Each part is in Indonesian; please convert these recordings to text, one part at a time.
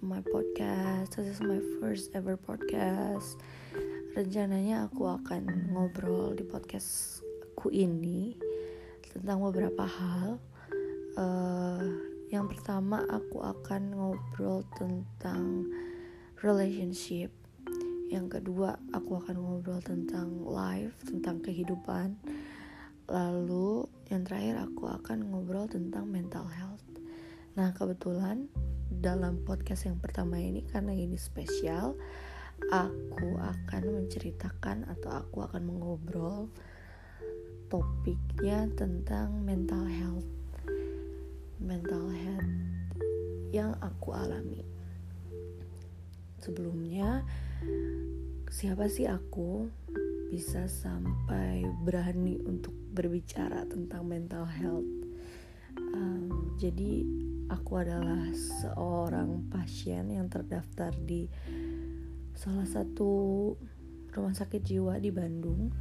my podcast. This is my first ever podcast. Rencananya aku akan ngobrol di podcastku ini tentang beberapa hal. Uh, yang pertama aku akan ngobrol tentang relationship. Yang kedua aku akan ngobrol tentang life, tentang kehidupan. Lalu yang terakhir aku akan ngobrol tentang mental health. Nah, kebetulan dalam podcast yang pertama ini karena ini spesial, aku akan menceritakan atau aku akan mengobrol topiknya tentang mental health. Mental health yang aku alami. Sebelumnya, siapa sih aku bisa sampai berani untuk berbicara tentang mental health? Um, jadi aku adalah seorang pasien yang terdaftar di salah satu rumah sakit jiwa di Bandung.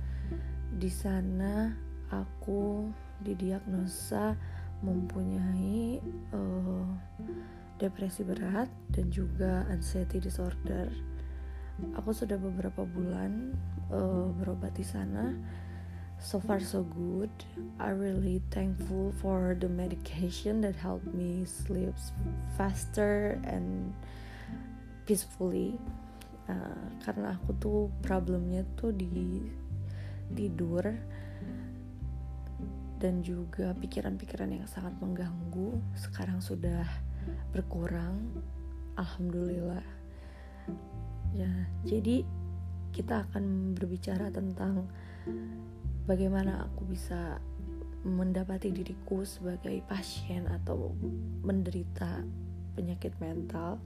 Di sana aku didiagnosa mempunyai uh, depresi berat dan juga anxiety disorder. Aku sudah beberapa bulan uh, berobat di sana so far so good. I really thankful for the medication that helped me sleep faster and peacefully. Uh, karena aku tuh problemnya tuh di tidur dan juga pikiran-pikiran yang sangat mengganggu sekarang sudah berkurang. Alhamdulillah. Ya jadi kita akan berbicara tentang bagaimana aku bisa mendapati diriku sebagai pasien atau menderita penyakit mental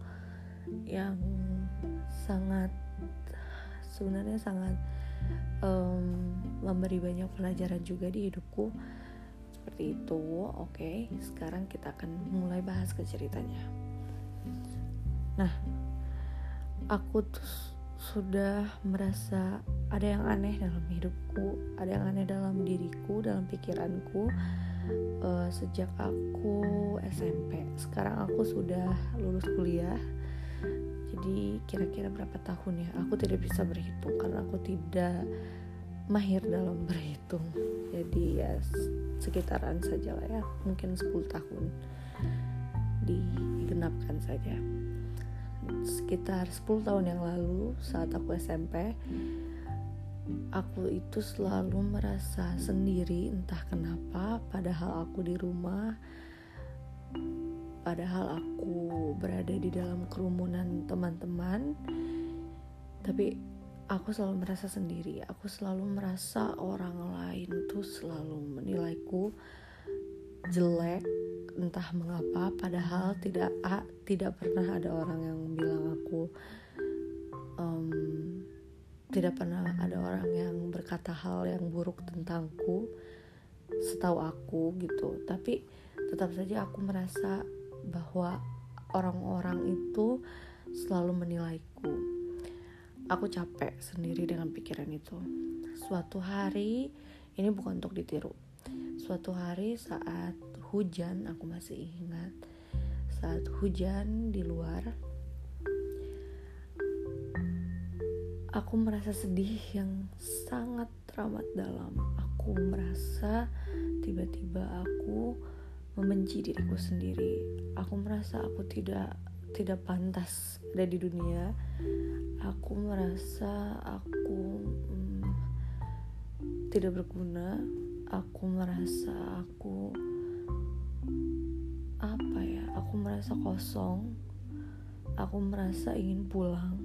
yang sangat sebenarnya sangat um, memberi banyak pelajaran juga di hidupku. Seperti itu oke. Okay, sekarang kita akan mulai bahas ke ceritanya. Nah aku tuh sudah merasa ada yang aneh dalam hidupku, ada yang aneh dalam diriku, dalam pikiranku uh, sejak aku SMP. Sekarang aku sudah lulus kuliah. Jadi kira-kira berapa tahun ya? Aku tidak bisa berhitung karena aku tidak mahir dalam berhitung. Jadi ya sekitaran saja lah ya, mungkin 10 tahun digenapkan saja sekitar 10 tahun yang lalu saat aku SMP aku itu selalu merasa sendiri entah kenapa padahal aku di rumah padahal aku berada di dalam kerumunan teman-teman tapi aku selalu merasa sendiri aku selalu merasa orang lain tuh selalu menilaiku jelek entah mengapa padahal tidak ah, tidak pernah ada orang yang bilang aku um, tidak pernah ada orang yang berkata hal yang buruk tentangku setahu aku gitu. Tapi tetap saja aku merasa bahwa orang-orang itu selalu menilaiku. Aku capek sendiri dengan pikiran itu. Suatu hari ini bukan untuk ditiru suatu hari saat hujan aku masih ingat saat hujan di luar aku merasa sedih yang sangat teramat dalam. Aku merasa tiba-tiba aku membenci diriku sendiri. Aku merasa aku tidak tidak pantas ada di dunia. Aku merasa aku hmm, tidak berguna aku merasa aku apa ya aku merasa kosong aku merasa ingin pulang.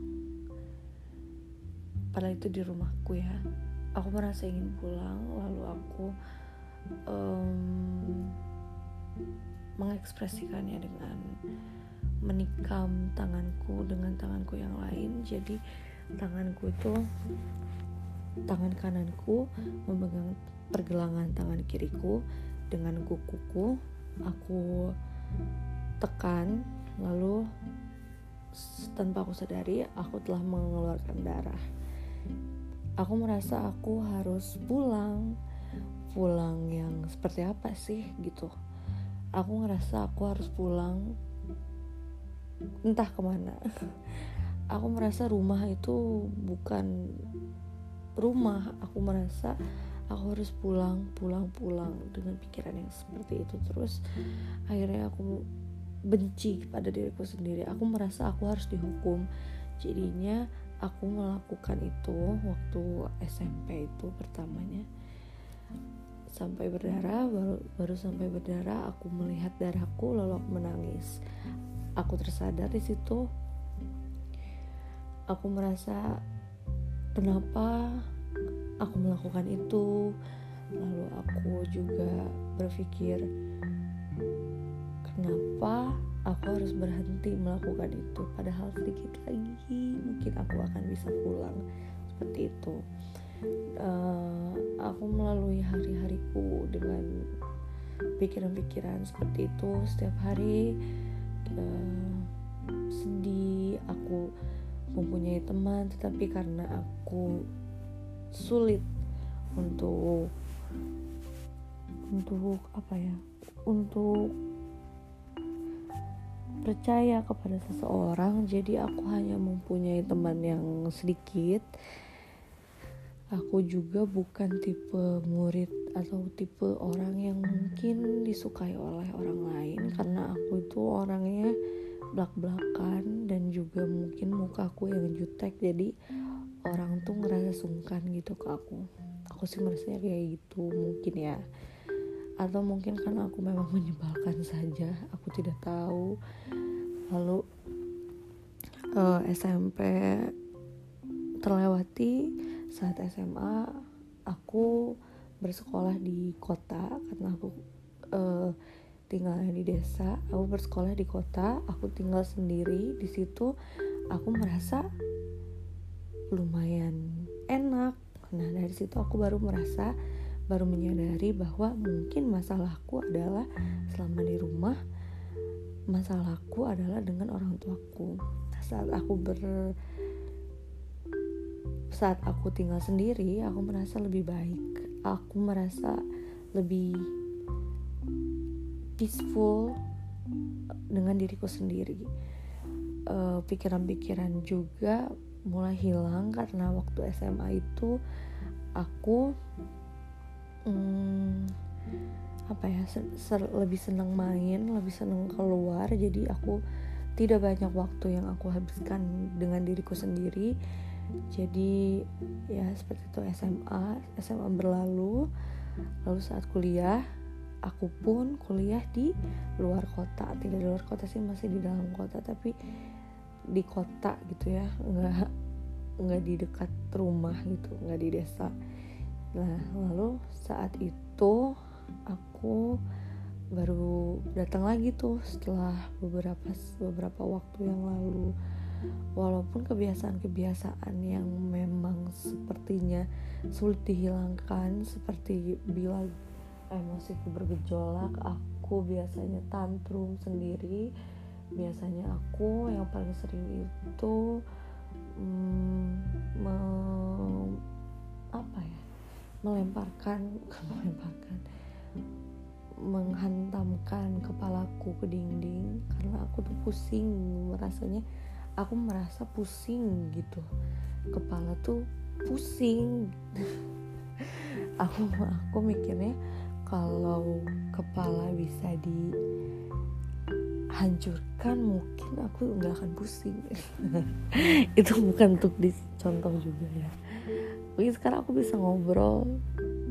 Padahal itu di rumahku ya. Aku merasa ingin pulang lalu aku um, mengekspresikannya dengan menikam tanganku dengan tanganku yang lain. Jadi tanganku itu tangan kananku memegang pergelangan tangan kiriku dengan kukuku aku tekan lalu tanpa aku sadari aku telah mengeluarkan darah. Aku merasa aku harus pulang. Pulang yang seperti apa sih gitu. Aku ngerasa aku harus pulang entah ke mana. Aku merasa rumah itu bukan rumah. Aku merasa aku harus pulang pulang pulang dengan pikiran yang seperti itu. Terus akhirnya aku benci pada diriku sendiri. Aku merasa aku harus dihukum. Jadinya aku melakukan itu waktu SMP itu pertamanya. Sampai berdarah baru baru sampai berdarah aku melihat darahku lalu aku menangis. Aku tersadar di situ. Aku merasa kenapa aku melakukan itu. Lalu aku juga berpikir kenapa aku harus berhenti melakukan itu? Padahal sedikit lagi mungkin aku akan bisa pulang. Seperti itu. Uh, aku melalui hari-hariku dengan pikiran-pikiran seperti itu. Setiap hari uh, sedih aku mempunyai teman tetapi karena aku sulit untuk untuk apa ya untuk percaya kepada seseorang. Jadi aku hanya mempunyai teman yang sedikit. Aku juga bukan tipe murid atau tipe orang yang mungkin disukai oleh orang lain karena aku itu orangnya belak-belakan dan juga mungkin muka aku yang jutek. Jadi orang tuh ngerasa sungkan gitu ke aku. Aku sih merasanya kayak gitu mungkin ya. Atau mungkin karena aku memang menyebalkan saja aku tidak tahu. Lalu uh, eh, SMP terlewati saat SMA aku bersekolah di kota karena aku uh, tinggalnya di desa. Aku bersekolah di kota aku tinggal sendiri. Di situ aku merasa lumayan enak. Nah dari situ aku baru merasa baru menyadari bahwa mungkin masalahku adalah selama di rumah masalahku adalah dengan orang tuaku. Nah, saat aku ber saat aku tinggal sendiri aku merasa lebih baik. Aku merasa lebih peaceful dengan diriku sendiri. Eh, pikiran-pikiran juga mulai hilang karena waktu SMA itu aku hmm, apa ya ser, lebih senang main lebih senang keluar. Jadi aku tidak banyak waktu yang aku habiskan dengan diriku sendiri. Jadi ya seperti itu SMA SMA berlalu. Lalu saat kuliah aku pun kuliah di luar kota. Tidak di luar kota sih masih di dalam kota. Tapi di kota gitu ya nggak nggak di dekat rumah gitu nggak di desa. Nah lalu saat itu aku baru datang lagi tuh setelah beberapa beberapa waktu yang lalu. Walaupun kebiasaan-kebiasaan yang memang sepertinya sulit dihilangkan seperti bila emosiku bergejolak aku biasanya tantrum sendiri biasanya aku yang paling sering itu hmm, me, apa ya melemparkan melemparkan menghantamkan kepalaku ke dinding karena aku tuh pusing rasanya aku merasa pusing gitu. Kepala tuh pusing. Aku aku mikirnya kalau kepala bisa dihancurkan mungkin aku nggak akan pusing. Itu bukan untuk dicontoh juga ya. Mungkin sekarang aku bisa ngobrol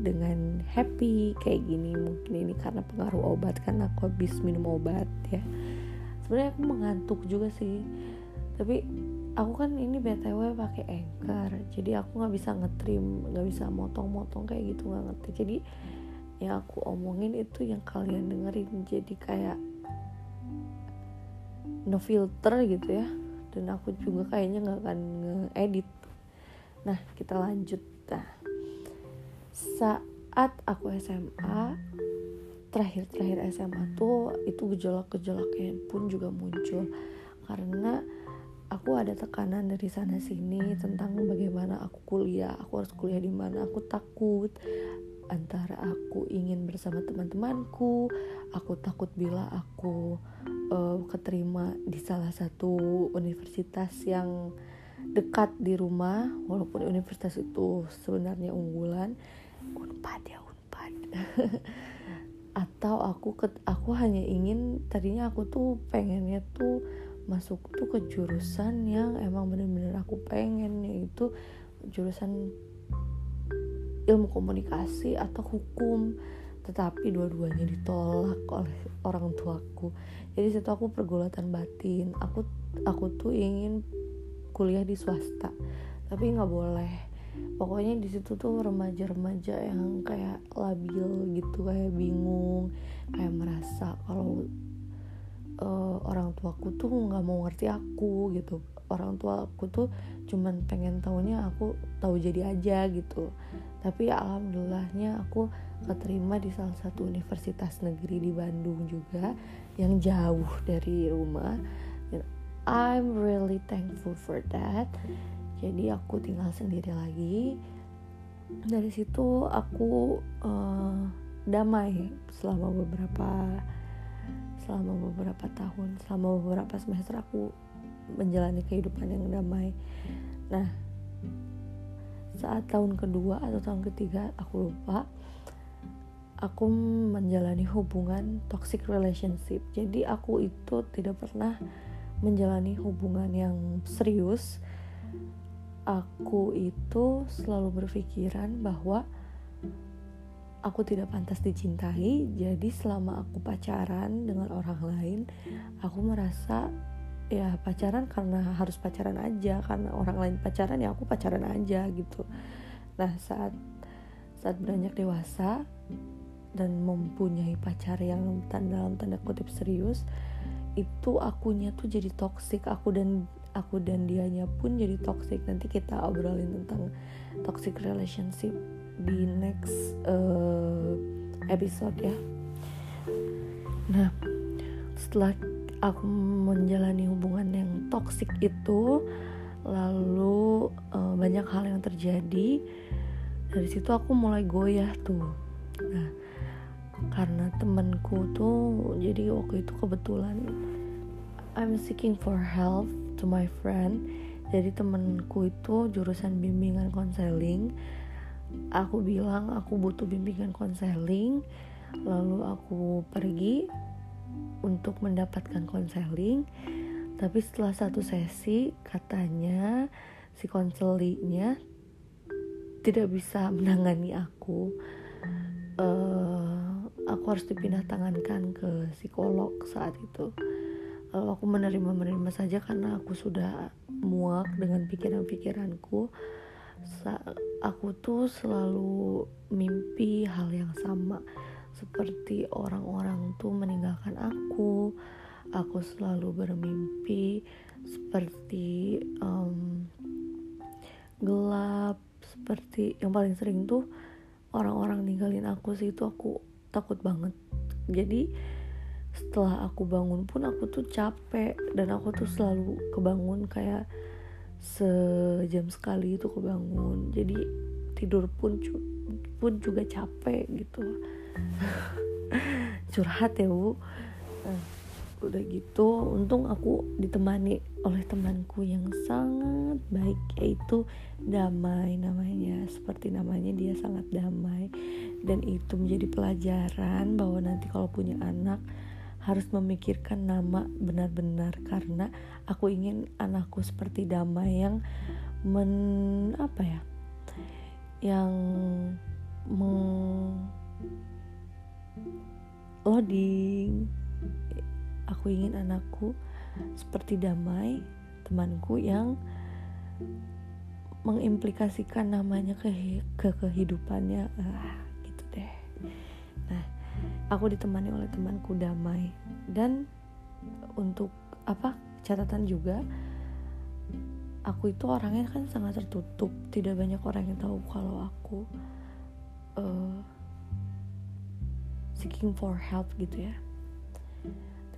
dengan happy kayak gini. Mungkin ini karena pengaruh obat kan aku habis minum obat ya. Sebenarnya aku mengantuk juga sih. Tapi aku kan ini btw pakai anchor jadi aku nggak bisa ngetrim nggak bisa motong-motong kayak gitu nggak ngerti. Jadi yang aku omongin itu yang kalian dengerin. Jadi kayak no filter gitu ya. Dan aku juga kayaknya nggak akan ngedit nah kita lanjut dah. Saat aku SMA terakhir-terakhir SMA tuh itu gejolak-gejolaknya pun juga muncul. Karena aku ada tekanan dari sana sini tentang bagaimana aku kuliah. Aku harus kuliah di mana? Aku takut antara aku ingin bersama teman-temanku aku takut bila aku uh, keterima di salah satu universitas yang dekat di rumah walaupun universitas itu sebenarnya unggulan unpad ya unpad. Atau aku ke, aku hanya ingin tadinya aku tuh pengennya tuh masuk tuh ke jurusan yang emang bener-bener aku pengen yaitu jurusan ilmu komunikasi atau hukum tetapi dua-duanya ditolak oleh orang tuaku. Jadi situ aku pergulatan batin. Aku aku tuh ingin kuliah di swasta tapi nggak boleh. Pokoknya di situ tuh remaja-remaja yang kayak labil gitu kayak bingung kayak merasa kalau uh, orang tuaku tuh nggak mau ngerti aku gitu orang tua aku tuh cuman pengen tahunya aku tahu jadi aja gitu. Tapi alhamdulillahnya aku keterima di salah satu universitas negeri di Bandung juga yang jauh dari rumah. I'm really thankful for that. Jadi aku tinggal sendiri lagi. Dari situ aku uh, damai selama beberapa selama beberapa tahun selama beberapa semester aku menjalani kehidupan yang damai. Nah saat tahun kedua atau tahun ketiga aku lupa aku menjalani hubungan toxic relationship. Jadi aku itu tidak pernah menjalani hubungan yang serius. Aku itu selalu berpikiran bahwa aku tidak pantas dicintai. Jadi selama aku pacaran dengan orang lain aku merasa ya pacaran karena harus pacaran aja karena orang lain pacaran ya aku pacaran aja gitu. Nah saat saat beranjak dewasa dan mempunyai pacar yang dalam tanda kutip serius itu akunya tuh jadi toxic aku dan aku dan dianya pun jadi toxic. Nanti kita obrolin tentang toxic relationship di next uh, episode ya. Nah setelah aku menjalani hubungan yang toxic itu lalu uh, banyak hal yang terjadi. Dari situ aku mulai goyah tuh. Nah karena temenku tuh jadi waktu itu kebetulan I'm seeking for help to my friend. Jadi temenku itu jurusan bimbingan konseling. Aku bilang aku butuh bimbingan konseling lalu aku pergi untuk mendapatkan konseling tapi setelah satu sesi katanya si konselinya tidak bisa menangani aku. Uh, aku harus dipindah tangankan ke psikolog saat itu. Lalu aku menerima menerima saja karena aku sudah muak dengan pikiran-pikiranku. Aku tuh selalu mimpi hal yang sama seperti orang-orang tuh meninggalkan aku aku selalu bermimpi. Seperti um, gelap. Seperti yang paling sering tuh orang-orang ninggalin aku sih itu aku takut banget. Jadi setelah aku bangun pun aku tuh capek dan aku tuh selalu kebangun kayak sejam sekali itu kebangun. Jadi tidur pun pun juga capek gitu curhat ya bu. Nah, udah gitu untung aku ditemani oleh temanku yang sangat baik yaitu damai namanya. Seperti namanya dia sangat damai. Dan itu menjadi pelajaran bahwa nanti kalau punya anak harus memikirkan nama benar-benar. Karena aku ingin anakku seperti damai yang men apa ya yang meng loading. Aku ingin anakku seperti damai temanku yang mengimplikasikan namanya ke ke kehidupannya. Ah, gitu deh. Nah aku ditemani oleh temanku damai. Dan untuk apa catatan juga aku itu orangnya kan sangat tertutup. Tidak banyak orang yang tahu kalau aku uh, seeking for help gitu ya.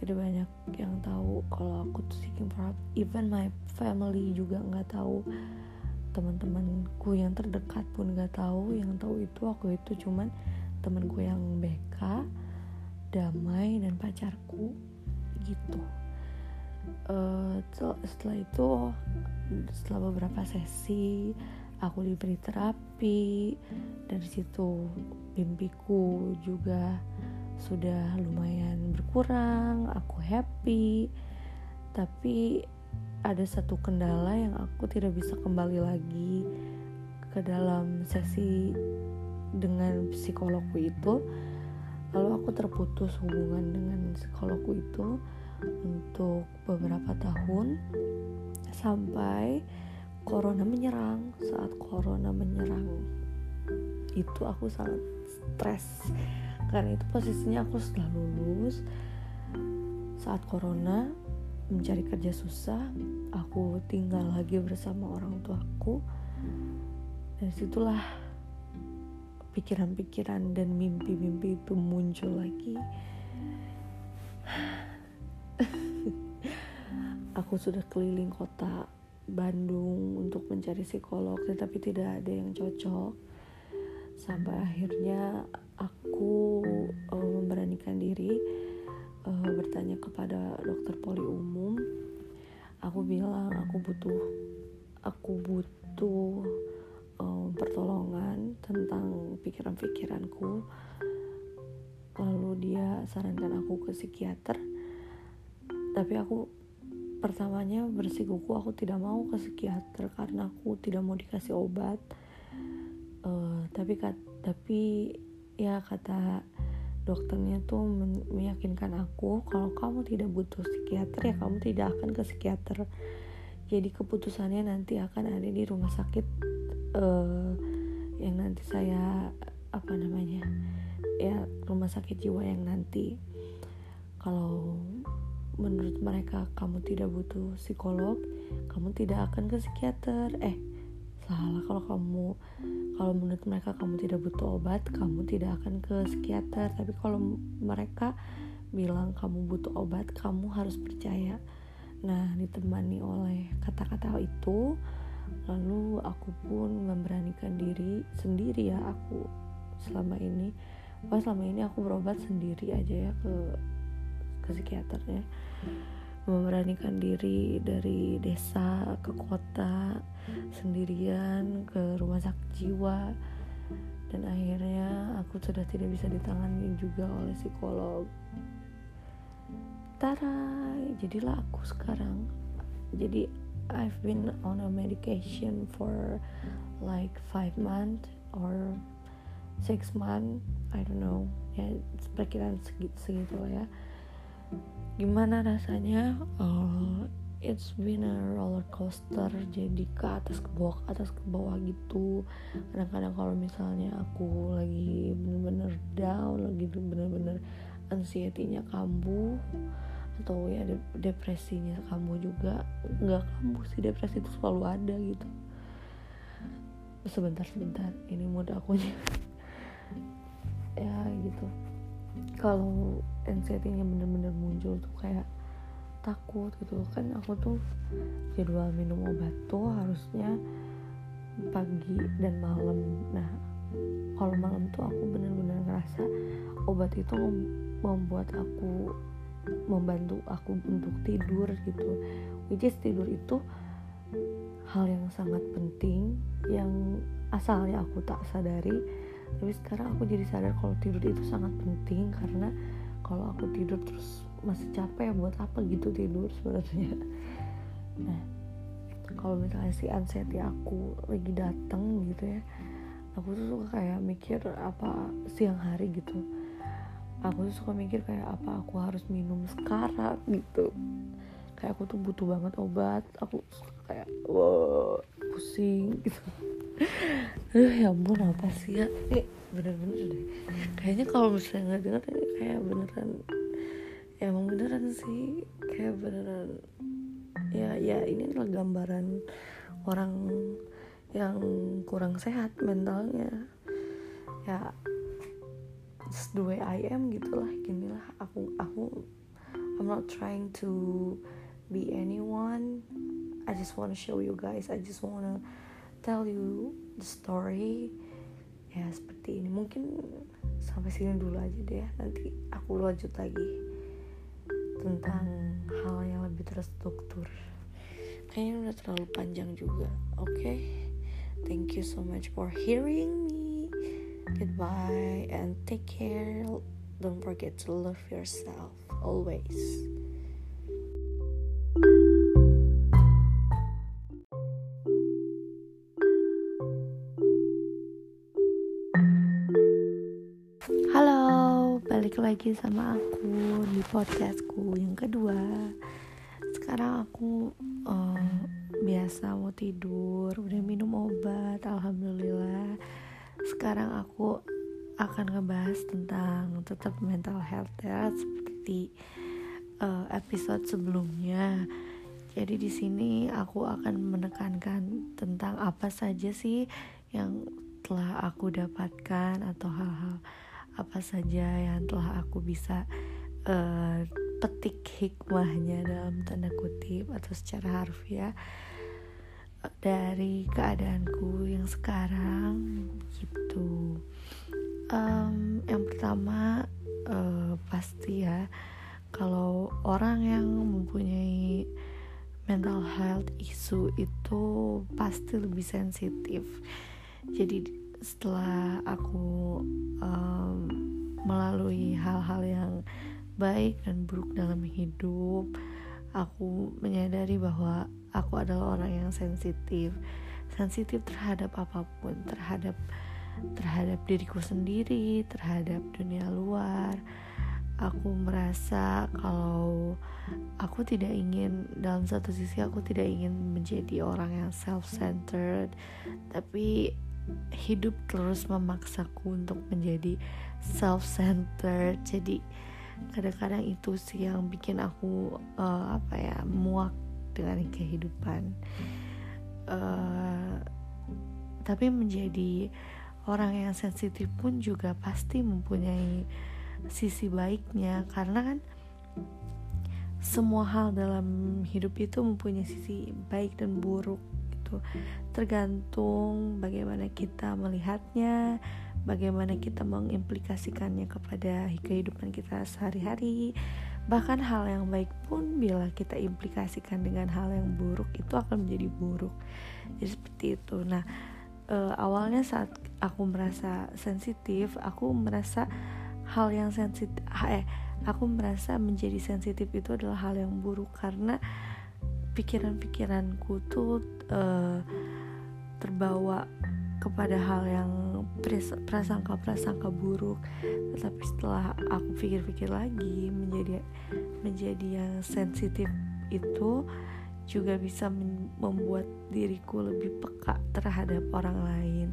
Tidak banyak yang tahu kalau aku tuh seeking for help. Even my family juga nggak tahu. Teman-temanku yang terdekat pun nggak tahu. Yang tahu itu aku itu cuman temanku yang BK damai dan pacarku. Gitu. Uh, setelah itu setelah beberapa sesi aku diberi terapi. Dari situ mimpiku juga sudah lumayan berkurang aku happy. Tapi ada satu kendala yang aku tidak bisa kembali lagi ke dalam sesi dengan psikologku itu. Lalu aku terputus hubungan dengan psikologku itu untuk beberapa tahun sampai corona menyerang. Saat corona menyerang itu aku sangat stres karena itu posisinya aku sudah lulus saat corona mencari kerja susah aku tinggal lagi bersama orang tuaku. Dan situlah pikiran-pikiran dan mimpi-mimpi itu muncul lagi. Aku sudah keliling kota Bandung untuk mencari psikolog tetapi tidak ada yang cocok. Sampai akhirnya aku uh, memberanikan diri uh, bertanya kepada dokter poli umum. Aku bilang aku butuh aku butuh um, pertolongan tentang pikiran-pikiranku. Lalu dia sarankan aku ke psikiater. Tapi aku pertamanya bersikuku aku tidak mau ke psikiater karena aku tidak mau dikasih obat. Uh, tapi tapi ya kata dokternya tuh meyakinkan aku kalau kamu tidak butuh psikiater ya kamu tidak akan ke psikiater. Jadi keputusannya nanti akan ada di rumah sakit uh, yang nanti saya apa namanya ya rumah sakit jiwa yang nanti. Kalau menurut mereka kamu tidak butuh psikolog kamu tidak akan ke psikiater. Eh salah kalau kamu kalau menurut mereka kamu tidak butuh obat kamu tidak akan ke psikiater. Tapi kalau mereka bilang kamu butuh obat kamu harus percaya. Nah ditemani oleh kata-kata itu lalu aku pun memberanikan diri sendiri ya aku selama ini. Pas selama ini aku berobat sendiri aja ya ke ke psikiater ya memberanikan diri dari desa ke kota sendirian ke rumah sakit jiwa. Dan akhirnya aku sudah tidak bisa ditangani juga oleh psikolog. Tara jadilah aku sekarang. Jadi I've been on a medication for like five months or six months. I don't know. Ya perkiraan segitu segitu ya gimana rasanya? Uh, it's been a roller coaster. Jadi ke atas ke bawah ke atas ke bawah gitu. Kadang-kadang kalau misalnya aku lagi bener-bener down lagi bener-bener anxiety-nya kambuh atau ya depresinya kamu juga nggak kambuh sih. Depresi itu selalu ada gitu. Sebentar sebentar. Ini mood aku ya gitu kalau anxiety-nya bener-bener muncul tuh kayak takut gitu. Kan aku tuh jadwal minum obat tuh harusnya pagi dan malam. Nah kalau malam tuh aku bener-bener ngerasa obat itu membuat aku membantu aku untuk tidur gitu. Which is tidur itu hal yang sangat penting yang asalnya aku tak sadari tapi sekarang aku jadi sadar kalau tidur itu sangat penting karena kalau aku tidur terus masih capek buat apa gitu tidur sebenarnya? Nah kalau misalnya si anxiety aku lagi datang gitu ya aku tuh suka kayak mikir apa siang hari gitu. Aku tuh suka mikir kayak apa aku harus minum sekarang gitu kayak aku tuh butuh banget obat. Aku kayak wow pusing gitu. Aduh ya ampun apa sih ya? Eh, bener-bener deh. Kayaknya kalau misalnya nggak dengar ini kayak beneran ya emang beneran sih. Kayak beneran ya ya ini adalah gambaran orang yang kurang sehat mentalnya. Ya just the way I am gitulah ginilah. Aku aku I'm not trying to be anyone. I just wanna show you guys. I just wanna tell you the story. Ya seperti ini. Mungkin sampai sini dulu aja deh. Nanti aku lanjut lagi tentang hal yang lebih terstruktur. Kayaknya udah terlalu panjang juga. Oke. Okay? thank you so much for hearing me. Goodbye and take care. Don't forget to love yourself always balik lagi sama aku di podcastku yang kedua. Sekarang aku uh, biasa mau tidur, udah minum obat, alhamdulillah. Sekarang aku akan ngebahas tentang tetap mental health ya, seperti uh, episode sebelumnya. Jadi di sini aku akan menekankan tentang apa saja sih yang telah aku dapatkan atau hal-hal apa saja yang telah aku bisa uh, petik hikmahnya dalam tanda kutip atau secara harfiah dari keadaanku yang sekarang gitu. Um, yang pertama uh, pasti ya kalau orang yang mempunyai mental health issue itu pasti lebih sensitif. Jadi setelah aku um, melalui hal-hal yang baik dan buruk dalam hidup aku menyadari bahwa aku adalah orang yang sensitif. Sensitif terhadap apa pun terhadap terhadap diriku sendiri terhadap dunia luar. Aku merasa kalau aku tidak ingin dalam satu sisi aku tidak ingin menjadi orang yang self-centered tapi hidup terus memaksaku untuk menjadi self-centered. Jadi kadang-kadang itu sih yang bikin aku uh, apa ya muak dengan kehidupan. Uh, tapi menjadi orang yang sensitif pun juga pasti mempunyai sisi baiknya. Karena kan semua hal dalam hidup itu mempunyai sisi baik dan buruk gitu. Tergantung bagaimana kita melihatnya bagaimana kita mengimplikasikannya kepada kehidupan kita sehari-hari. Bahkan hal yang baik pun bila kita implikasikan dengan hal yang buruk itu akan menjadi buruk. Jadi seperti itu. Nah e, awalnya saat aku merasa sensitif aku merasa hal yang sensitif eh aku merasa menjadi sensitif itu adalah hal yang buruk. Karena pikiran-pikiranku tuh uh, terbawa kepada hal yang prasangka-prasangka buruk. Tetapi setelah aku pikir-pikir lagi menjadi menjadi yang sensitif itu juga bisa membuat diriku lebih peka terhadap orang lain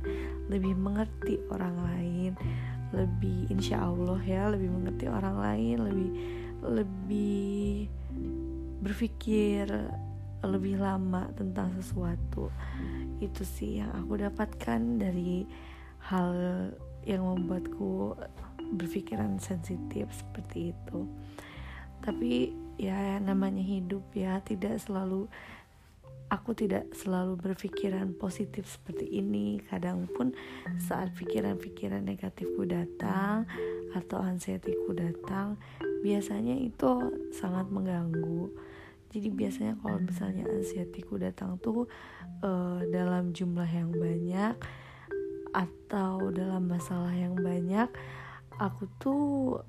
lebih mengerti orang lain lebih insya Allah ya lebih mengerti orang lain lebih lebih berpikir lebih lama tentang sesuatu. Itu sih yang aku dapatkan dari hal yang membuatku berpikiran sensitif seperti itu. Tapi ya namanya hidup ya tidak selalu aku tidak selalu berpikiran positif seperti ini. Kadang pun saat pikiran-pikiran negatifku datang atau ansietyku datang biasanya itu sangat mengganggu jadi biasanya kalau misalnya ansietyku datang tuh uh, dalam jumlah yang banyak atau dalam masalah yang banyak aku tuh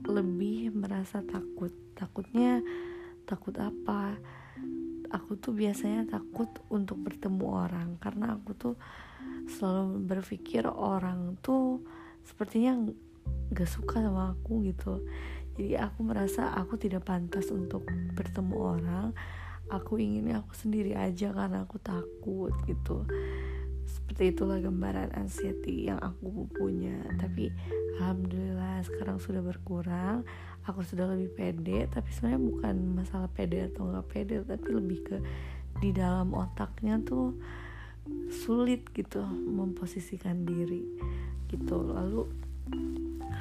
lebih merasa takut. Takutnya takut apa? Aku tuh biasanya takut untuk bertemu orang karena aku tuh selalu berpikir orang tuh sepertinya gak suka sama aku gitu jadi aku merasa aku tidak pantas untuk bertemu orang. Aku inginnya aku sendiri aja karena aku takut gitu. Seperti itulah gambaran anxiety yang aku punya. Tapi alhamdulillah sekarang sudah berkurang. Aku sudah lebih pede tapi sebenarnya bukan masalah pede atau nggak pede tapi lebih ke di dalam otaknya tuh sulit gitu memposisikan diri gitu. Lalu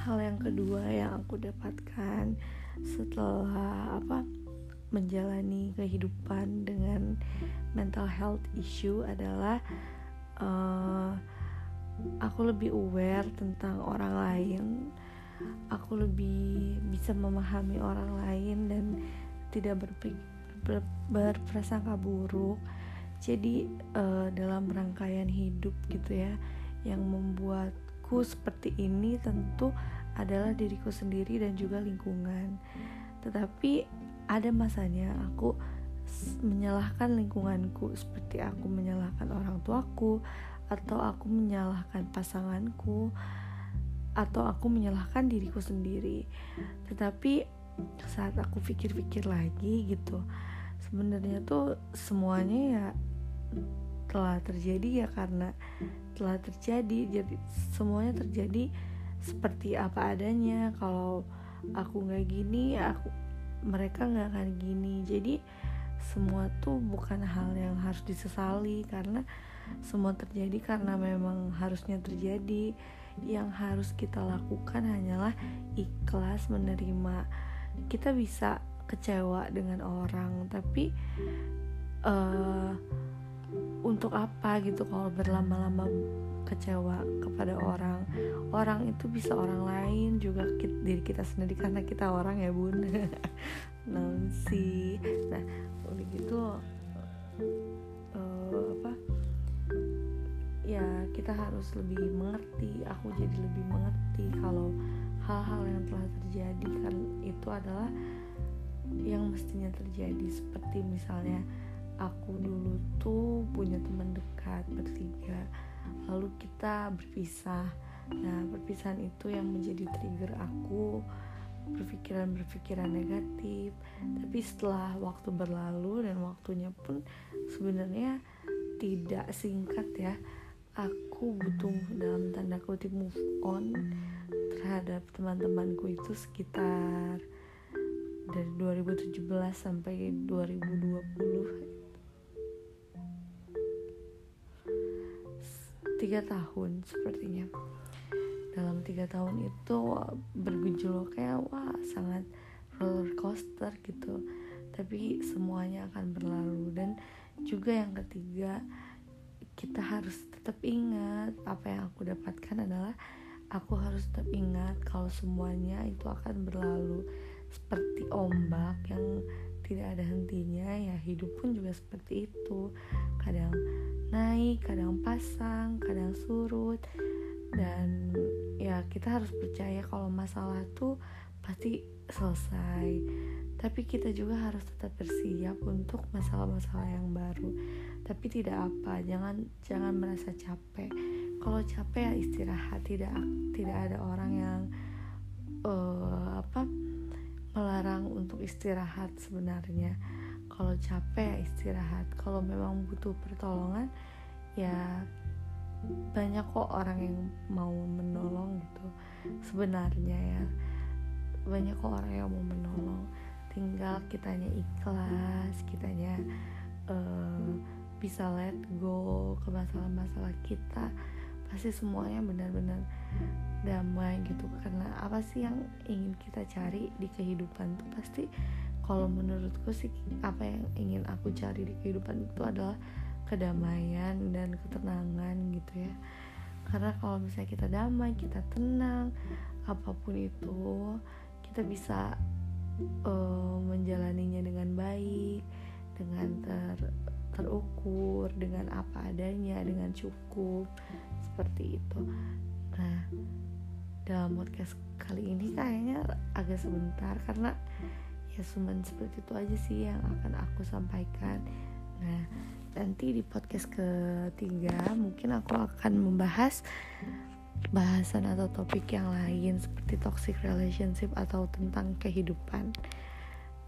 hal yang kedua yang aku dapatkan setelah apa menjalani kehidupan dengan mental health issue adalah uh, aku lebih aware tentang orang lain. Aku lebih bisa memahami orang lain dan tidak ber, berprasangka buruk. Jadi uh, dalam rangkaian hidup gitu ya yang membuatku seperti ini tentu adalah diriku sendiri dan juga lingkungan. Tetapi ada masanya aku menyalahkan lingkunganku seperti aku menyalahkan orang tuaku atau aku menyalahkan pasanganku atau aku menyalahkan diriku sendiri. Tetapi saat aku pikir-pikir lagi gitu sebenarnya tuh semuanya ya telah terjadi ya karena telah terjadi jadi semuanya terjadi seperti apa adanya. Kalau aku nggak gini aku mereka nggak akan gini. Jadi semua tuh bukan hal yang harus disesali karena semua terjadi karena memang harusnya terjadi. Yang harus kita lakukan hanyalah ikhlas menerima. Kita bisa kecewa dengan orang tapi uh, untuk apa gitu kalau berlama-lama kecewa kepada orang. Orang itu bisa orang lain juga kita, diri kita sendiri karena kita orang ya bun. Nancy nah udah gitu uh, apa? Ya kita harus lebih mengerti aku jadi lebih mengerti kalau hal-hal yang telah terjadi kan itu adalah yang mestinya terjadi. Seperti misalnya aku dulu tuh punya teman dekat bertiga. Lalu kita berpisah. Nah perpisahan itu yang menjadi trigger aku berpikiran-berpikiran negatif. Tapi setelah waktu berlalu dan waktunya pun sebenarnya tidak singkat ya aku butuh dalam tanda kutip move on terhadap teman-temanku itu sekitar dari 2017 sampai 2020 tiga tahun sepertinya. Dalam tiga tahun itu bergejolak wah sangat roller coaster gitu. Tapi semuanya akan berlalu. Dan juga yang ketiga kita harus tetap ingat apa yang aku dapatkan adalah aku harus tetap ingat kalau semuanya itu akan berlalu. Seperti ombak yang tidak ada hentinya ya hidup pun juga seperti itu. Kadang naik kadang pasang kadang surut. Dan ya kita harus percaya kalau masalah tuh pasti selesai. Tapi kita juga harus tetap bersiap untuk masalah-masalah yang baru. Tapi tidak apa jangan jangan merasa capek. Kalau capek ya istirahat. Tidak tidak ada orang yang uh, apa melarang untuk istirahat sebenarnya kalau capek istirahat. Kalau memang butuh pertolongan ya banyak kok orang yang mau menolong gitu. Sebenarnya ya banyak kok orang yang mau menolong. Tinggal kitanya ikhlas kitanya uh, bisa let go ke masalah-masalah kita pasti semuanya benar-benar damai gitu. Karena apa sih yang ingin kita cari di kehidupan tuh pasti kalau menurutku sih apa yang ingin aku cari di kehidupan itu adalah kedamaian dan ketenangan gitu ya. Karena kalau misalnya kita damai kita tenang apa pun itu kita bisa uh, menjalaninya dengan baik dengan ter terukur dengan apa adanya dengan cukup seperti itu. Nah dalam podcast kali ini kayaknya agak sebentar karena ya cuman seperti itu aja sih yang akan aku sampaikan nah nanti di podcast ketiga mungkin aku akan membahas bahasan atau topik yang lain seperti toxic relationship atau tentang kehidupan.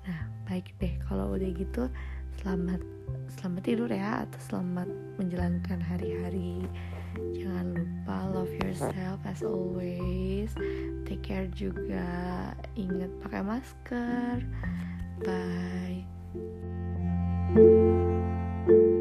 Nah, baik deh kalau udah gitu selamat selamat tidur ya atau selamat menjalankan hari-hari jangan lupa love yourself as always. Take care juga. Ingat pakai masker. Bye. thank you